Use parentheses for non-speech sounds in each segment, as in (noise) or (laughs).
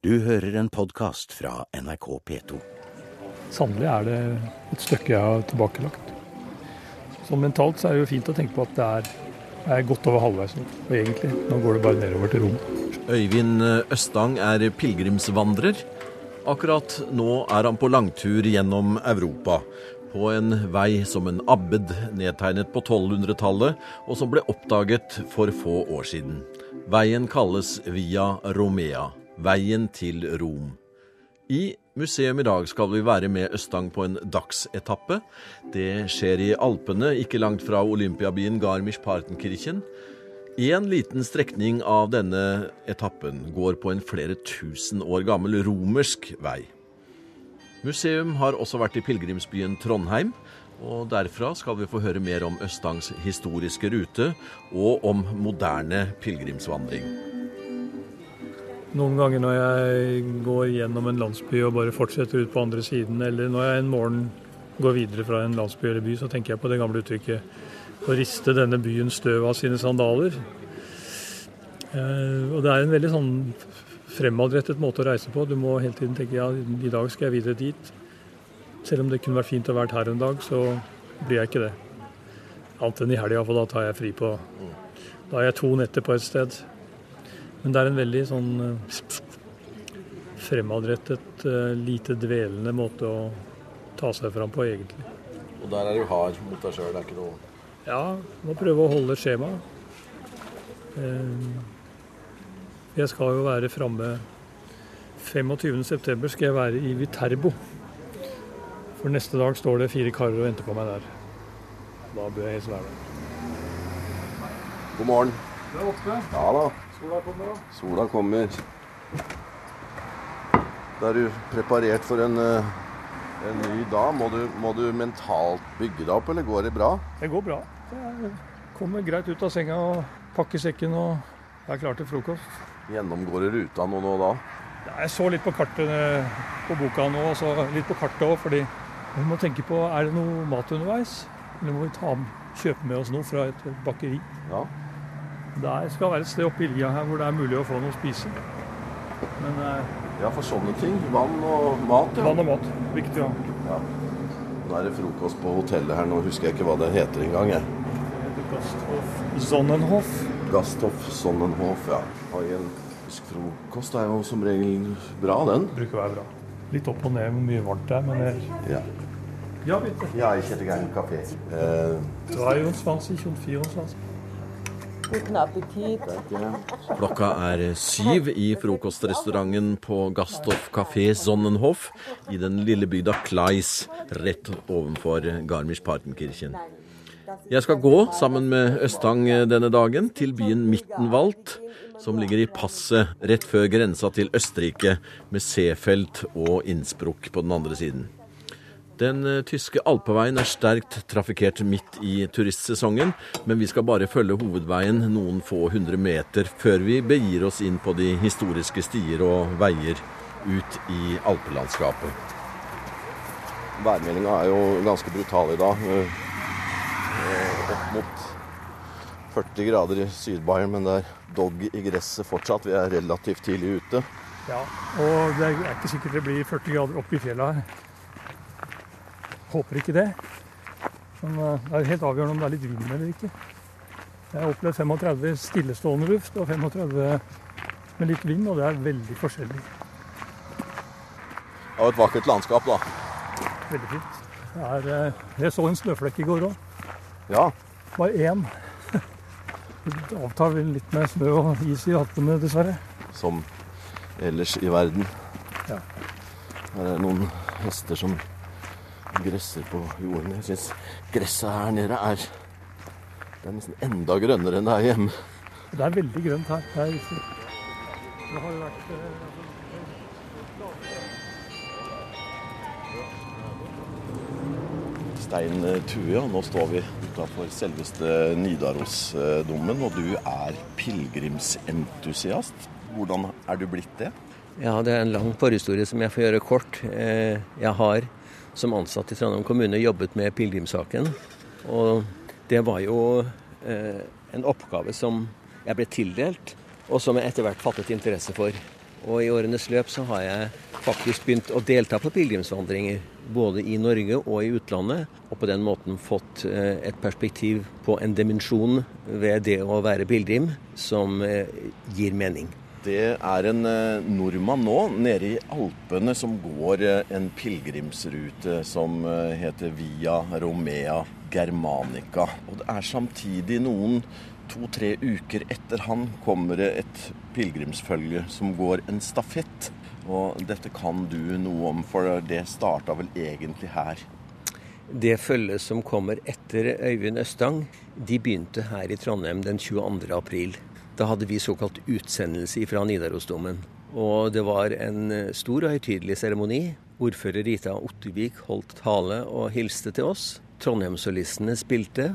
Du hører en podkast fra NRK P2. Sannelig er det et stykke jeg har tilbakelagt. Så mentalt så er det jo fint å tenke på at det er, er godt over halvveis nå. Og egentlig, nå går det bare nedover til Rom. Øyvind Østang er pilegrimsvandrer. Akkurat nå er han på langtur gjennom Europa. På en vei som en abbed nedtegnet på 1200-tallet, og som ble oppdaget for få år siden. Veien kalles Via Romea. Veien til Rom. I museum i dag skal vi være med Østang på en dagsetappe. Det skjer i Alpene, ikke langt fra olympiabyen Garmisch-Partenkirchen. En liten strekning av denne etappen går på en flere tusen år gammel romersk vei. Museum har også vært i pilegrimsbyen Trondheim, og derfra skal vi få høre mer om Østangs historiske rute og om moderne pilegrimsvandring. Noen ganger når jeg går gjennom en landsby og bare fortsetter ut på andre siden, eller når jeg en morgen går videre fra en landsby eller by, så tenker jeg på det gamle uttrykket å riste denne byen støv av sine sandaler. Eh, og det er en veldig sånn fremadrettet måte å reise på. Du må hele tiden tenke ja, i dag skal jeg videre dit. Selv om det kunne vært fint å være her en dag, så blir jeg ikke det. Annet enn i helga, for da tar jeg fri på Da er jeg to netter på et sted. Men det er en veldig sånn eh, fremadrettet, eh, lite dvelende måte å ta seg fram på, egentlig. Og der er du hard mot deg sjøl, det er ikke noe Ja, må prøve å holde skjema. Eh, Jeg skal jo være framme 25.9. skal jeg være i Viterbo. For neste dag står det fire karer og venter på meg der. Da bør jeg helst være der. God morgen. Det er åtte. Ja da, Sola kommer, sola kommer. Da er du preparert for en, eh, en ny dag. Må du, må du mentalt bygge deg opp, eller går det bra? Det går bra. Jeg kommer greit ut av senga og pakker sekken og er klar til frokost. Gjennomgår du ruta nå da? Jeg så litt på kartet eh, på boka nå, og så litt på kartet òg, fordi vi må tenke på er det noe mat underveis. Eller må vi ta, kjøpe med oss noe fra et bakeri. Ja. Det skal være et sted oppe i lia her hvor det er mulig å få noe å spise. Men eh, Ja, for sånne ting. Vann og mat. Ja. vann og mat, viktig Ja. Ja. Nå er det frokost på hotellet her. Nå husker jeg ikke hva det heter engang. jeg. Gasthof Sonnenhof. Gasthof Sonnenhof, ja. Har en tysk frokost er jo som regel bra, den. Bruker å være bra. Litt opp og ned hvor mye varmt det er, men det Ja. Ja, bitte. Ja, ich hätte gerne Kaffee. Eh, 23 und 24. Guten Appetit. klokka er syv i frokostrestauranten på Gasthof Café Sonnenhof i den lille bygda Kleis rett ovenfor Garmisch-Partenkirchen. Jeg skal gå sammen med Østang denne dagen til byen Mittenwald, som ligger i passet rett før grensa til Østerrike, med Seefeld og Innsbruck på den andre siden. Den eh, tyske alpeveien er sterkt trafikkert midt i turistsesongen, men vi skal bare følge hovedveien noen få hundre meter før vi begir oss inn på de historiske stier og veier ut i alpelandskapet. Værmeldinga er jo ganske brutal i dag. Eh, eh, Opp mot 40 grader i Syd-Bayern, men det er dog i gresset fortsatt. Vi er relativt tidlig ute. Ja, og det er ikke sikkert det blir 40 grader oppe i fjellet her. Håper ikke det. Men eh, det er helt avgjørende om det er litt vind eller ikke. Jeg har opplevd 35 stillestående luft og 35 med litt vind, og det er veldig forskjellig. Det var et vakkert landskap, da. Veldig fint. Det er, eh, jeg så en snøflekk i går òg. Ja. Bare én. Det avtar vel litt med snø og is i hattene, dessverre. som ellers i verden. Ja. Her er det noen hester som gresser på jorden. Jeg syns gresset her nede er Det er nesten enda grønnere enn det er hjemme. Det er veldig grønt her. Det er riktig. Det har jo vært eh, Stein Tue, og nå står vi utafor selveste Nidarosdomen, og du er pilegrimsentusiast. Hvordan er du blitt det? Ja, det er en lang forhistorie som jeg får gjøre kort. Eh, Jeg har som ansatt i Trondheim kommune jobbet med pilegrimssaken. Og det var jo eh, en oppgave som jeg ble tildelt, og som jeg etter hvert fattet interesse for. Og i årenes løp så har jeg faktisk begynt å delta på pilegrimsvandringer. Både i Norge og i utlandet. Og på den måten fått eh, et perspektiv på en dimensjon ved det å være pilegrim som gir mening. Det er en eh, nordmann nå nede i Alpene som går en pilegrimsrute som heter Via Romea Germanica. Og det er samtidig noen to-tre uker etter han kommer det et pilegrimsfølge som går en stafett. Og dette kan du noe om, for det starta vel egentlig her? Det følget som kommer etter Øyvind Østang, de begynte her i Trondheim den 22. april. Da hadde vi såkalt utsendelse fra Nidarosdomen. Og det var en stor og høytidelig seremoni. Ordfører Rita Ottervik holdt tale og hilste til oss. Trondheimssolistene spilte,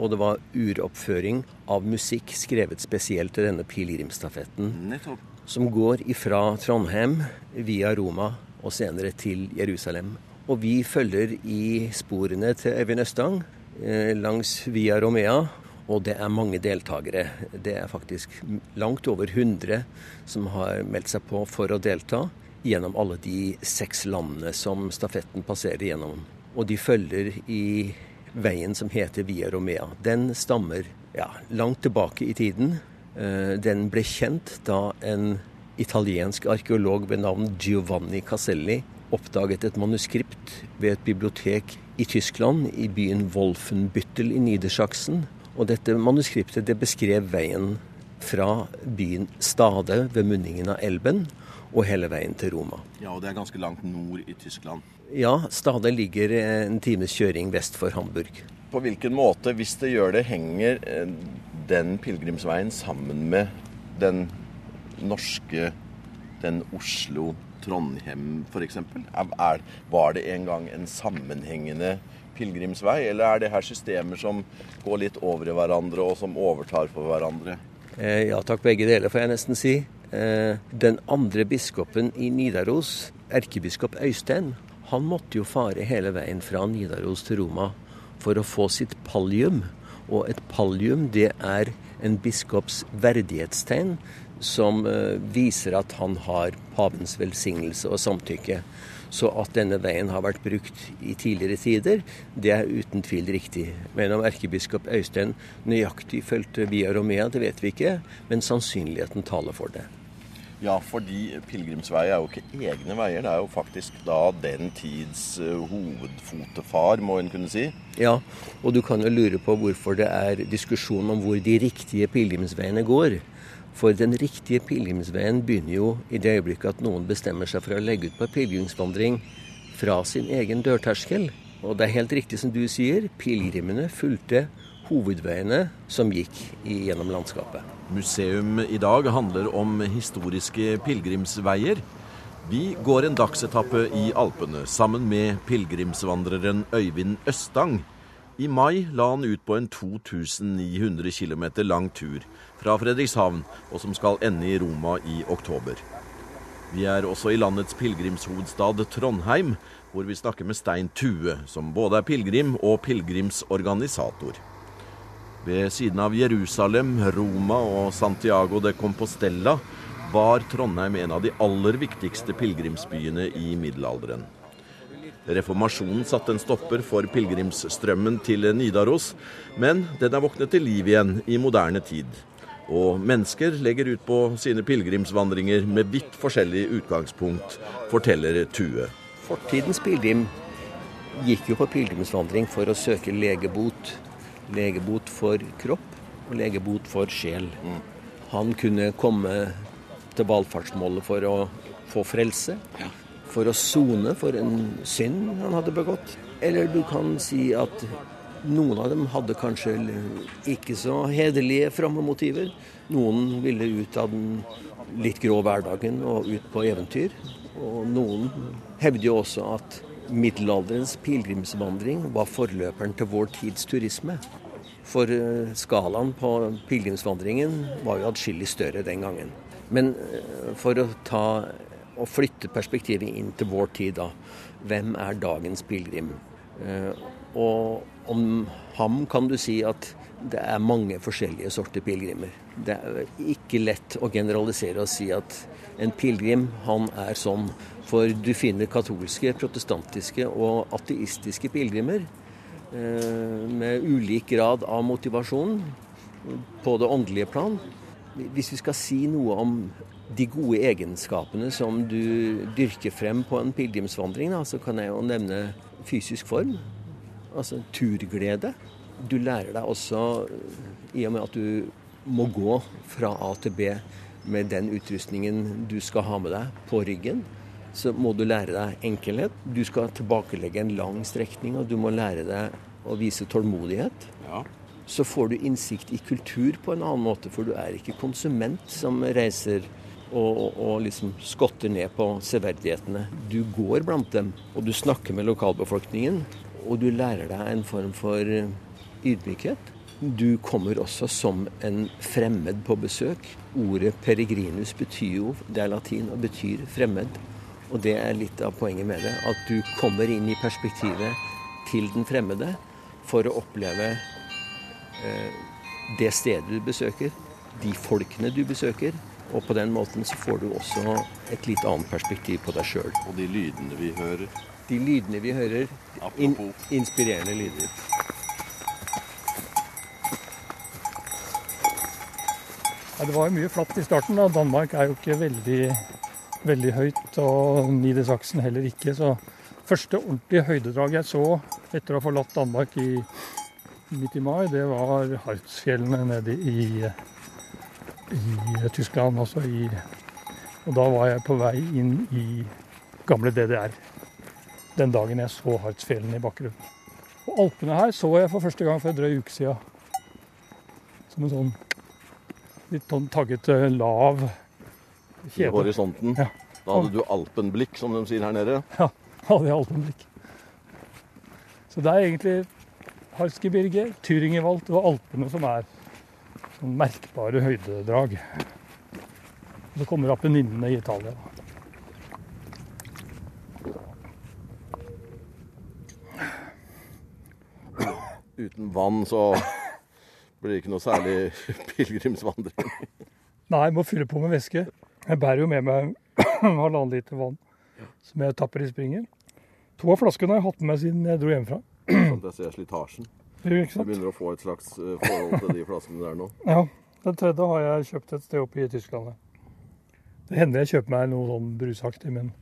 og det var uroppføring av musikk skrevet spesielt til denne pilegrimsstafetten. Som går ifra Trondheim via Roma og senere til Jerusalem. Og vi følger i sporene til Øyvind Østang eh, langs Via Romea. Og det er mange deltakere. Det er faktisk langt over 100 som har meldt seg på for å delta gjennom alle de seks landene som stafetten passerer gjennom. Og de følger i veien som heter Via Romea. Den stammer ja, langt tilbake i tiden. Eh, den ble kjent da en italiensk arkeolog ved navn Giovanni Caselli oppdaget et manuskript ved et bibliotek i Tyskland, i byen Wolfenbüttel i Niedersachsen. Og dette manuskriptet det beskrev veien fra byen Stade ved munningen av elven og hele veien til Roma. Ja, og det er ganske langt nord i Tyskland. Ja, Stade ligger en times kjøring vest for Hamburg. På hvilken måte, hvis det gjør det, henger eh, den pilegrimsveien sammen med den norske, den Oslo-Trondheim f.eks.? Var det en gang en sammenhengende pilegrimsvei, eller er det her systemer som går litt over i hverandre, og som overtar for hverandre? Eh, ja takk, begge deler får jeg nesten si. Eh, den andre biskopen i Nidaros, erkebiskop Øystein, han måtte jo fare hele veien fra Nidaros til Roma for å få sitt pallium. Og et pallium, det er en biskops verdighetstegn som uh, viser at han har pavens velsignelse og samtykke. Så at denne veien har vært brukt i tidligere tider, det er uten tvil riktig. Men om erkebiskop Øystein nøyaktig fulgte Via Romea, det vet vi ikke, men sannsynligheten taler for det. Ja, fordi pilegrimsveier er jo ikke egne veier. Det er jo faktisk da den tids uh, hovedfotefar, må en kunne si. Ja, og du kan jo lure på hvorfor det er diskusjon om hvor de riktige pilegrimsveiene går. For den riktige pilegrimsveien begynner jo i det øyeblikket at noen bestemmer seg for å legge ut på pilegrimsvandring fra sin egen dørterskel. Og det er helt riktig som du sier, pilegrimene fulgte hovedveiene som gikk gjennom landskapet. Museum i dag handler om historiske pilegrimsveier. Vi går en dagsetappe i Alpene sammen med pilegrimsvandreren Øyvind Østang. I mai la han ut på en 2900 km lang tur fra Fredrikshavn, og som skal ende i Roma i oktober. Vi er også i landets pilegrimshovedstad Trondheim, hvor vi snakker med Stein Tue, som både er pilegrim og pilegrimsorganisator. Ved siden av Jerusalem, Roma og Santiago de Compostela var Trondheim en av de aller viktigste pilegrimsbyene i middelalderen. Reformasjonen satte en stopper for pilegrimsstrømmen til Nidaros, men den er våknet til liv igjen i moderne tid. Og mennesker legger ut på sine pilegrimsvandringer med vidt forskjellig utgangspunkt, forteller Tue. Fortidens pilegrim gikk jo på pilegrimsvandring for å søke legebot legebot for kropp og legebot for sjel. Mm. Han kunne komme til valfartsmålet for å få frelse. For å sone for en synd han hadde begått. Eller du kan si at noen av dem hadde kanskje ikke så hederlige fromme motiver. Noen ville ut av den litt grå hverdagen og ut på eventyr. Og noen hevder jo også at middelalderens pilegrimsvandring var forløperen til vår tids turisme. For eh, skalaen på pilegrimsvandringen var jo atskillig større den gangen. Men eh, for å ta og flytte perspektivet inn til vår tid, da. Hvem er dagens pilegrim? Eh, og om ham kan du si at det er mange forskjellige sorter pilegrimer. Det er ikke lett å generalisere og si at en pilegrim, han er sånn. For du finner katolske, protestantiske og ateistiske pilegrimer eh, med ulik grad av motivasjon på det åndelige plan. Hvis vi skal si noe om de gode egenskapene som du dyrker frem på en pilegrimsvandring, så kan jeg jo nevne fysisk form. Altså turglede. Du lærer deg også, i og med at du må gå fra A til B med den utrustningen du skal ha med deg på ryggen, så må du lære deg enkelhet. Du skal tilbakelegge en lang strekning, og du må lære deg å vise tålmodighet. Ja. Så får du innsikt i kultur på en annen måte, for du er ikke konsument som reiser og, og, liksom skotter ned på severdighetene. Du går blant dem, og du snakker med lokalbefolkningen. Og du lærer deg en form for ydmykhet. Du kommer også som en fremmed på besøk. Ordet 'peregrinus' betyr jo, det er latin og betyr fremmed. Og det er litt av poenget med det. At du kommer inn i perspektivet til den fremmede for å oppleve eh, det stedet du besøker, de folkene du besøker. Og på den måten så får du også et litt annet perspektiv på deg sjøl. Og de lydene vi hører. De lydene vi hører, in inspirerende lyder. Ja, det var jo mye flatt i starten. da. Danmark er jo ikke veldig, veldig høyt, og Niedersachsen heller ikke. Så første ordentlige høydedrag jeg så etter å ha forlatt Danmark i, midt i mai, det var Hartsfjellene nede i, i Tyskland. Altså i, og da var jeg på vei inn i gamle DDR. Den dagen jeg så Hartsfjellene i bakgrunnen. Og Alpene her så jeg for første gang for en drøy uke siden. Som en sånn litt sånn taggete, lav I horisonten. Ja. Da hadde du alpenblikk, som de sier her nede. Ja, Hadde jeg alpenblikk. Så det er egentlig Harskebirge, Thüringerwald og Alpene som er sånn merkbare høydedrag. Så kommer Appenninene i Italia. Uten vann så blir det ikke noe særlig pilegrimsvandring. Nei, jeg må fylle på med væske. Jeg bærer jo med meg halvannen liter vann som jeg tapper i springen. To av flaskene har jeg hatt med meg siden jeg dro hjemmefra. Sånn at jeg ser slitasjen. Ikke Du Jeg begynner å få et slags eh, forhold til de flaskene der nå. (laughs) Ja, den tredje har jeg kjøpt et sted oppe i Tyskland. Det hender jeg kjøper meg noe sånn brusaktig, men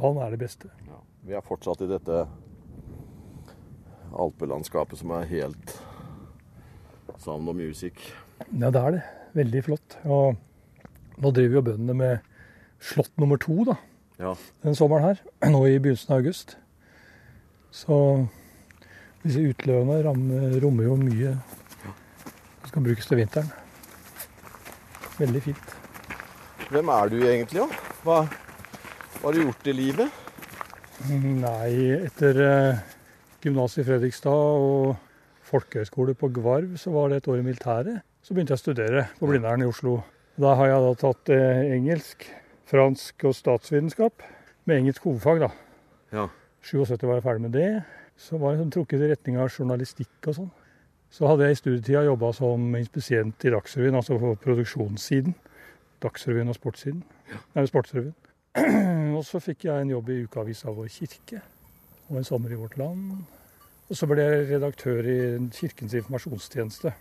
vann er det beste. Ja. Vi er fortsatt i dette alpelandskapet som er helt sound og music. Ja, det er det. Veldig flott. Og nå driver jo bøndene med slått nummer to da, Ja. den sommeren her, (clears throat) nå i begynnelsen av august. Så disse utløpene rommer jo mye som skal brukes til vinteren. Veldig fint. Hvem er du egentlig, da? Hva, hva har du gjort i livet? Nei, etter eh, gymnas i Fredrikstad og folkehøyskole på Gvarv, så var det et år i militæret. Så begynte jeg å studere på Blindern i Oslo. Da har jeg da tatt eh, engelsk, fransk og statsvitenskap med engelsk hovedfag, da. Ja. 77 var jeg ferdig med det. Så var jeg trukket i retning av journalistikk og sånn. Så hadde jeg i studietida jobba som inspisient i Dagsrevyen, altså på produksjonssiden. Dagsrevyen og sportssiden. Nei, Sportsrevyen. (clears throat) og så fikk jeg en jobb i ukeavisa Vår Kirke og en sommer i Vårt Land. Og så ble jeg redaktør i Kirkens informasjonstjeneste.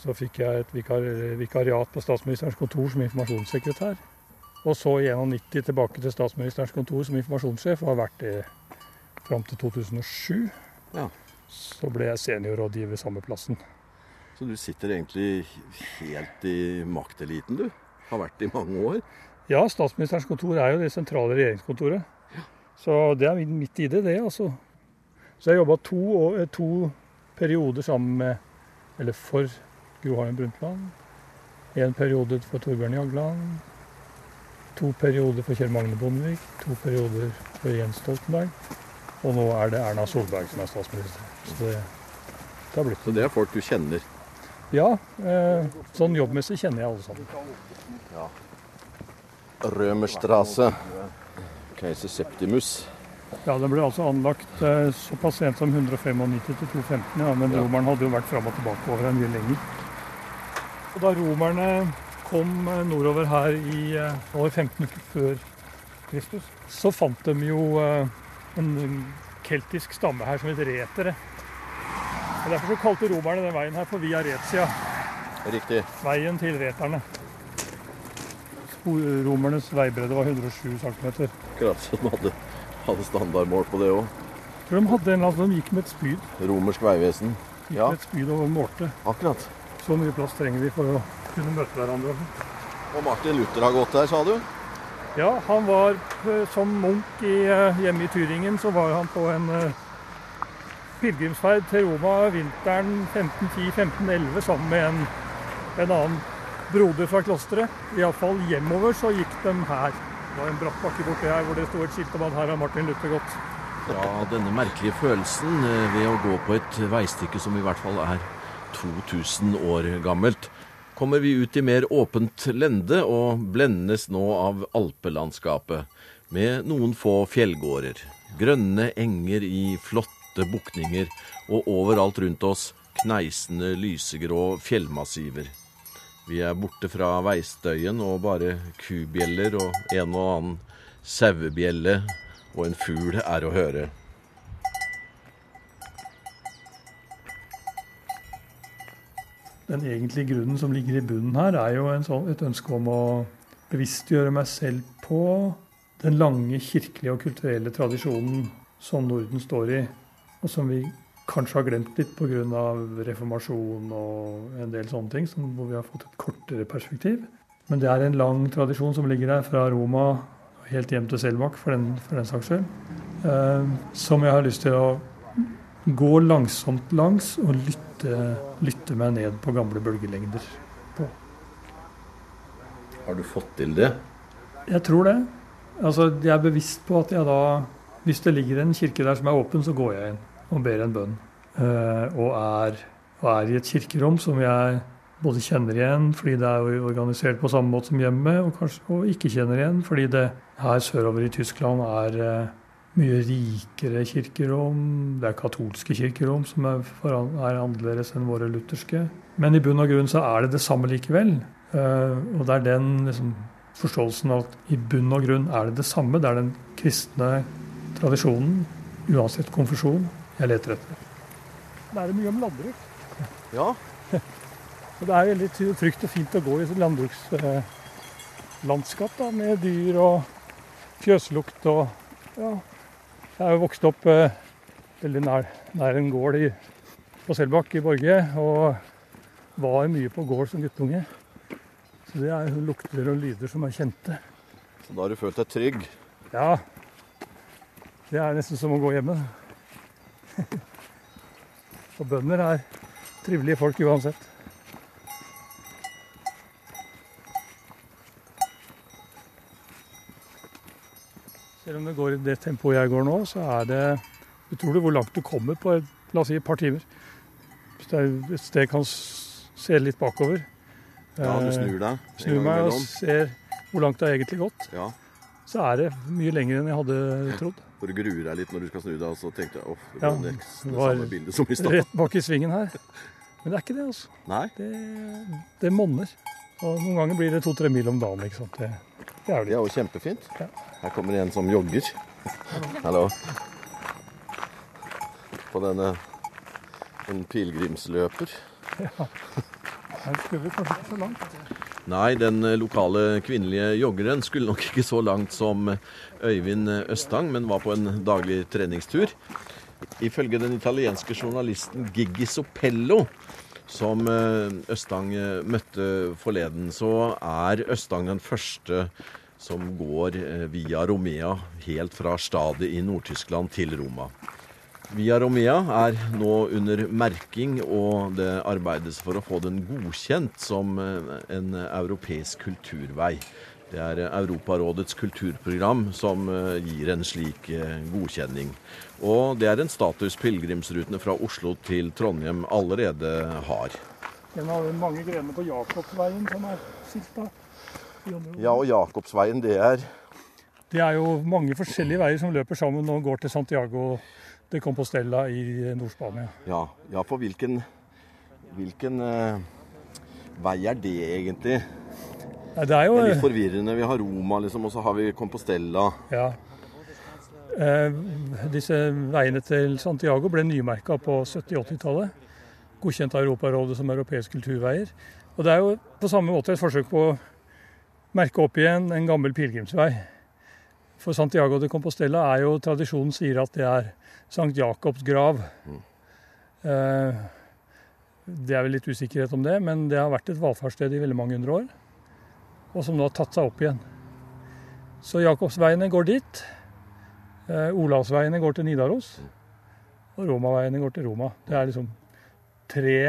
Så fikk jeg et vikar, vikariat på statsministerens kontor som informasjonssekretær. Og så i 91 tilbake til statsministerens kontor som informasjonssjef, og har vært det fram til 2007. Ja. Så ble jeg seniorrådgiver samme plassen. Så du sitter egentlig helt i makteliten, du? Har vært i mange år? Ja, statsministerens kontor er jo det sentrale regjeringskontoret. Så det er mitt midt i det, det, altså. Så jeg jobba to, eh, to perioder sammen med, eller for Gro Harlem Brundtland. En periode for Torbjørn Jagland. To perioder for Kjell Magne Bondevik. To perioder for Jens Stoltenberg. Og nå er det Erna Solberg som er statsminister. Så det, det har blitt Så det er folk du kjenner? Ja, eh, sånn jobbmessig kjenner jeg alle sammen. Rømerstrasse, Keiser Septimus. Ja, Den ble altså anlagt eh, såpass sent som 195 til 215, ja, men Ja. romerne hadde jo vært fram og tilbake over en mye lenger. Og Da romerne kom eh, nordover her i eh, år 15 før Kristus, så fant de jo eh, en keltisk stamme her som het retere. Og Derfor så kalte romerne den veien her for Via Retia, Riktig. veien til reterne. Romernes veibredde var 107 cm. Akkurat som de hadde, hadde standardmål på det òg. Tror de hadde en eller annen som gikk med et spyd. Romersk veivesen. Gikk Ja. med et spyd og målte. Akkurat. Så mye plass trenger vi for å kunne møte hverandre. Og Martin Luther har gått der, sa du? Ja, han var eh, som munk i, eh, hjemme i Tyringen, så var han på en eh, pilegrimsferd til Roma vinteren 1510-1511 sammen med en, en annen broder fra klosteret. Iallfall hjemover så gikk de her. Det var en bratt bakke borti her hvor det sto et skilt om at her har Martin Luther gått. Ja, denne merkelige følelsen ved å gå på et veistykke som i hvert fall er 2000 år gammelt, kommer vi ut i mer åpent lende og blendes nå av alpelandskapet, med noen få fjellgårder, grønne enger i flotte bukninger, og overalt rundt oss kneisende lysegrå fjellmassiver. Vi er borte fra veistøyen og bare kubjeller og en og annen sauebjelle og en fugl er å høre. Den egentlige grunnen som ligger i bunnen her, er jo sånn, et ønske om å bevisstgjøre meg selv på den lange kirkelige og kulturelle tradisjonen som Norden står i, og som vi kanskje har glemt litt pga. reformasjon og en del sånne ting, som, hvor vi har fått et kortere perspektiv. Men det er en lang tradisjon som ligger der fra Roma helt hjem til Selbakk, for for den saks skyld, eh, som jeg har lyst til å gå langsomt langs og lytte, lytte meg ned på gamle bølgelengder på. Har du fått til det? Jeg tror det. Altså, jeg er bevisst på at jeg da Hvis det ligger en kirke der som er åpen, så går jeg inn og ber en bønn. Eh, og, er, og er i et kirkerom som jeg både kjenner igjen fordi det er organisert på samme måte som hjemme, og kanskje og ikke kjenner igjen fordi det her sørover i Tyskland er eh, mye rikere kirkerom. Det er katolske kirkerom som er, foran, er annerledes enn våre lutherske. Men i bunn og grunn så er det det samme likevel. Eh, og det er den liksom, forståelsen av at i bunn og grunn er det det samme. Det er den kristne tradisjonen, uansett konfesjon, jeg leter etter. Det er det mye om landbruk. Ja. (laughs) Og det er veldig trygt og fint å gå i et landbrukslandskap eh, med dyr og fjøslukt og ja. Jeg er jo vokst opp eh, veldig nær, nær en gård i, på Selbakk i Borge, og var mye på gård som guttunge. Så det er lukter og lyder som er kjente. Så da har du følt deg trygg? Ja, det er nesten som å gå hjemme. (laughs) Og bønder er trivelige folk uansett. Det går i det tempoet jeg går nå, så er det utrolig hvor langt du kommer på et, la oss si, et par timer. Hvis det er et sted kan se litt bakover. Ja, du eh, snur deg snur meg og ser hvor langt det har egentlig gått, Ja, så er det mye lenger enn jeg hadde trodd. For du gruer deg litt når du skal snu deg, og så tenkte jeg åh, det Ja, var nesten det var samme bildet som i stad. Rett bak i svingen her. (laughs) Men det er ikke det, altså. Nei? Det, det monner. Og noen ganger blir det to-tre mil om dagen. ikke sant? Det, det er Det det. er jo kjempefint. Her kommer en som jogger. (laughs) Hallo. På denne en pilegrimsløper. Her skulle vi kanskje ikke så langt. Nei, den eh, lokale kvinnelige joggeren skulle nok ikke så langt som eh, Øyvind Østang, men var på en daglig treningstur. Ifølge den italienske journalisten Giggi Sopello, som eh, Østang eh, møtte forleden, så er Østang den første som går eh, via Romea helt fra Stade i Nord-Tyskland til Roma. Via Romea er nå under merking, og det arbeides for å få den godkjent som en europeisk kulturvei. Det er eh, Europarådets kulturprogram som eh, gir en slik eh, godkjenning. Og det er en status pilegrimsrutene fra Oslo til Trondheim allerede har. En av de mange grenene på Jakobsveien som er skilta. Ja, og Jakobsveien, det er Det er jo mange forskjellige veier som løper sammen og går til Santiago de Compostela i Nord-Spania. Ja, ja, for hvilken, hvilken uh, vei er det egentlig? Nei, det er jo Det er litt forvirrende. Vi har Roma, liksom, og så har vi Compostela. Ja. Eh, disse veiene til Santiago ble nymerka på 70-80-tallet. Godkjent av Europarådet som europeiske kulturveier. Og det er jo på samme måte et forsøk på å merke opp igjen en gammel pilegrimsvei. For Santiago de Compostela er jo tradisjonen sier at det er Sankt Jakobs grav. Eh, det er vel litt usikkerhet om det, men det har vært et valfartssted i veldig mange hundre år. Og som nå har tatt seg opp igjen. Så Jakobsveiene går dit. Eh, Olavsveiene går til Nidaros. Og Romaveiene går til Roma. Det er liksom tre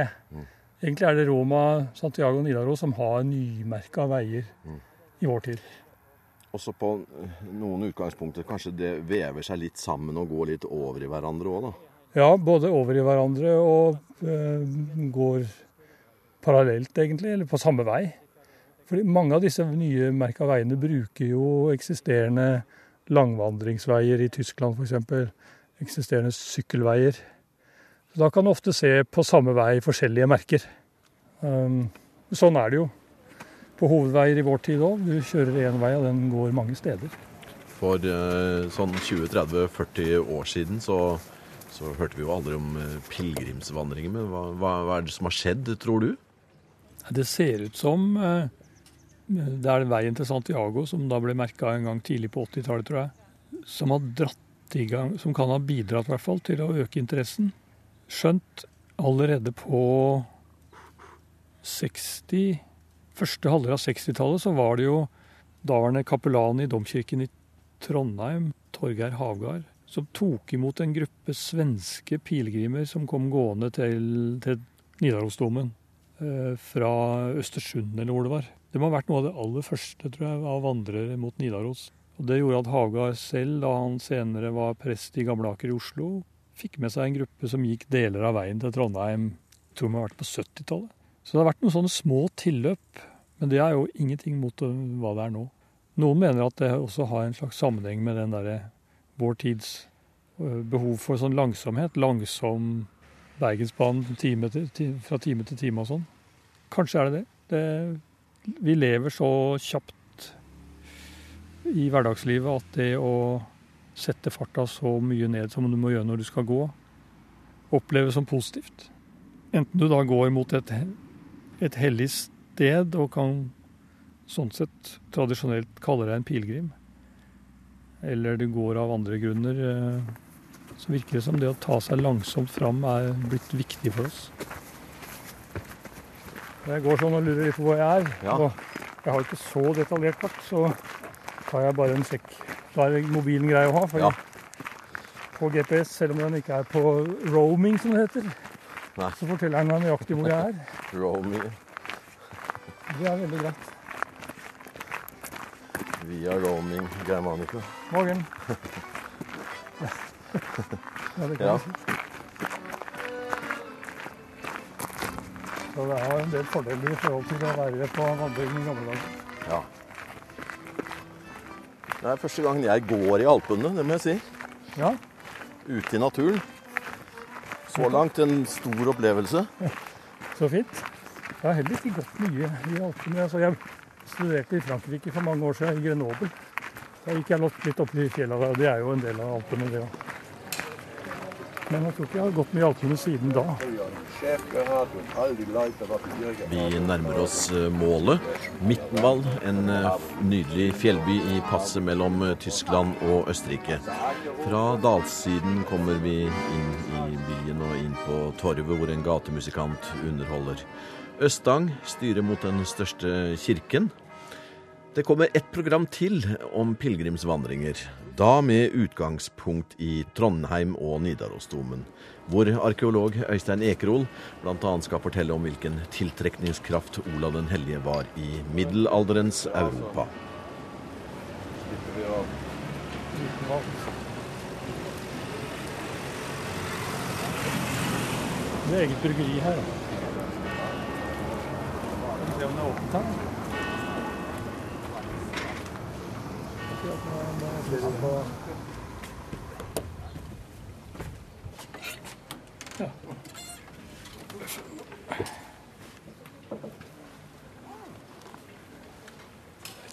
Egentlig er det Roma, Santiago og Nidaros som har nymerka veier i vår tid. Også på noen utgangspunkter kanskje det vever seg litt sammen og går litt over i hverandre òg, da. Ja, både over i hverandre og øh, går parallelt, egentlig, eller på samme vei. Fordi mange av disse nye merka veiene bruker jo eksisterende langvandringsveier i Tyskland f.eks. Eksisterende sykkelveier. Så da kan du ofte se på samme vei forskjellige merker. Um, sånn er det jo på hovedveier i vår tid òg. Du kjører én vei, og den går mange steder. For eh, sånn 20-30-40 år siden så, så hørte vi jo aldri om eh, pilegrimsvandringer. Men hva, hva, hva er det som har skjedd, tror du? Det ser ut som eh, det er veien til Santiago, som da ble merka en gang tidlig på 80-tallet, tror jeg, som har dratt gang, som kan ha bidratt i hvert fall til å øke interessen. Skjønt allerede på 60 Første halvdel av 60-tallet så var det jo daværende kapellan i domkirken i Trondheim, Torgeir Havgard, som tok imot en gruppe svenske pilegrimer som kom gående til, til Nidarosdomen eh, fra Østersund, eller hvor det var. Det må ha vært noe av det aller første tror jeg, av vandrere mot Nidaros. Og Det gjorde at Hagar selv, da han senere var prest i Gamle Aker i Oslo, fikk med seg en gruppe som gikk deler av veien til Trondheim jeg tror vi har vært på 70-tallet. Så det har vært noen sånne små tilløp, men det er jo ingenting mot hva det er nå. Noen mener at det også har en slags sammenheng med den derre vår tids øh, behov for sånn langsomhet. Langsom Bergensbanen time til, ti- fra time til time og sånn. Kanskje er det det. det. Vi lever så kjapt i hverdagslivet at det å sette farta så mye ned som du må gjøre når du skal gå, oppleves som positivt. Enten du da går mot et, et hellig sted og kan sånn sett tradisjonelt kalle deg en pilegrim, eller du går av andre grunner, eh, så virker det som det å ta seg langsomt fram er blitt viktig for oss. Jeg går sånn og lurer litt på hvor jeg er. Ja. Jeg har ikke så detaljert kart, så tar jeg bare en sekk. Da er mobilen grei å ha. For Ja. på GPS, selv om den ikke er på roaming, som det heter, Nei. så forteller den meg nøyaktig hvor jeg er. (laughs) roaming. Det er veldig greit. via roaming Germanica. Morgen. (laughs) Ja, det kan Ja. si. Så det er en del fordeler i forhold til å være på vandring i gamle dager. Ja. Det er første gangen jeg går i Alpene, det må jeg si. Ja, Ute i naturen. Så langt en stor opplevelse. så fint. Jeg har heller ikke gått mye i Alpene. Altså, jeg studerte i Frankrike for mange år siden, i Grenoble. Da gikk jeg litt opp i fjellene. det er jo en del av Alpene, det òg. Men jeg tror ikke jeg har gått mye i Alpene siden da. Vi nærmer oss eh, målet. Mittenwald, en eh, nydelig fjellby i passet mellom eh, Tyskland og Østerrike. Fra dalsiden kommer vi inn i byen og inn på torvet hvor en gatemusikant underholder. Østang styrer mot den største kirken. Det kommer ett program til om pilegrimsvandringer. Da med utgangspunkt i Trondheim og Nidarosdomen. Hvor arkeolog Øystein Ekerol bl.a. skal fortelle om hvilken tiltrekningskraft Olav den hellige var i middelalderens Europa. Det er eget bryggeri her. se om det er åpent her. Vet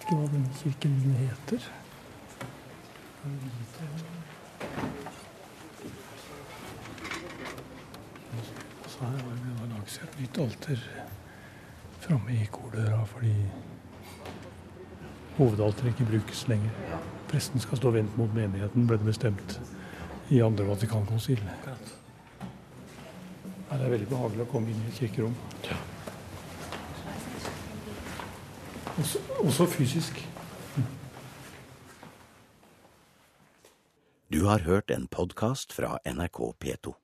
ikke hva denne kirken heter. Og så her vi lagt seg et nytt alter framme i kordøra fordi hovedalteret ikke brukes lenger. Presten skal stå vendt mot menigheten, ble det bestemt i andre Vatikankonsil. Det er veldig behagelig å komme inn i et kirkerom. Også, også fysisk. Du har hørt en podkast fra NRK P2.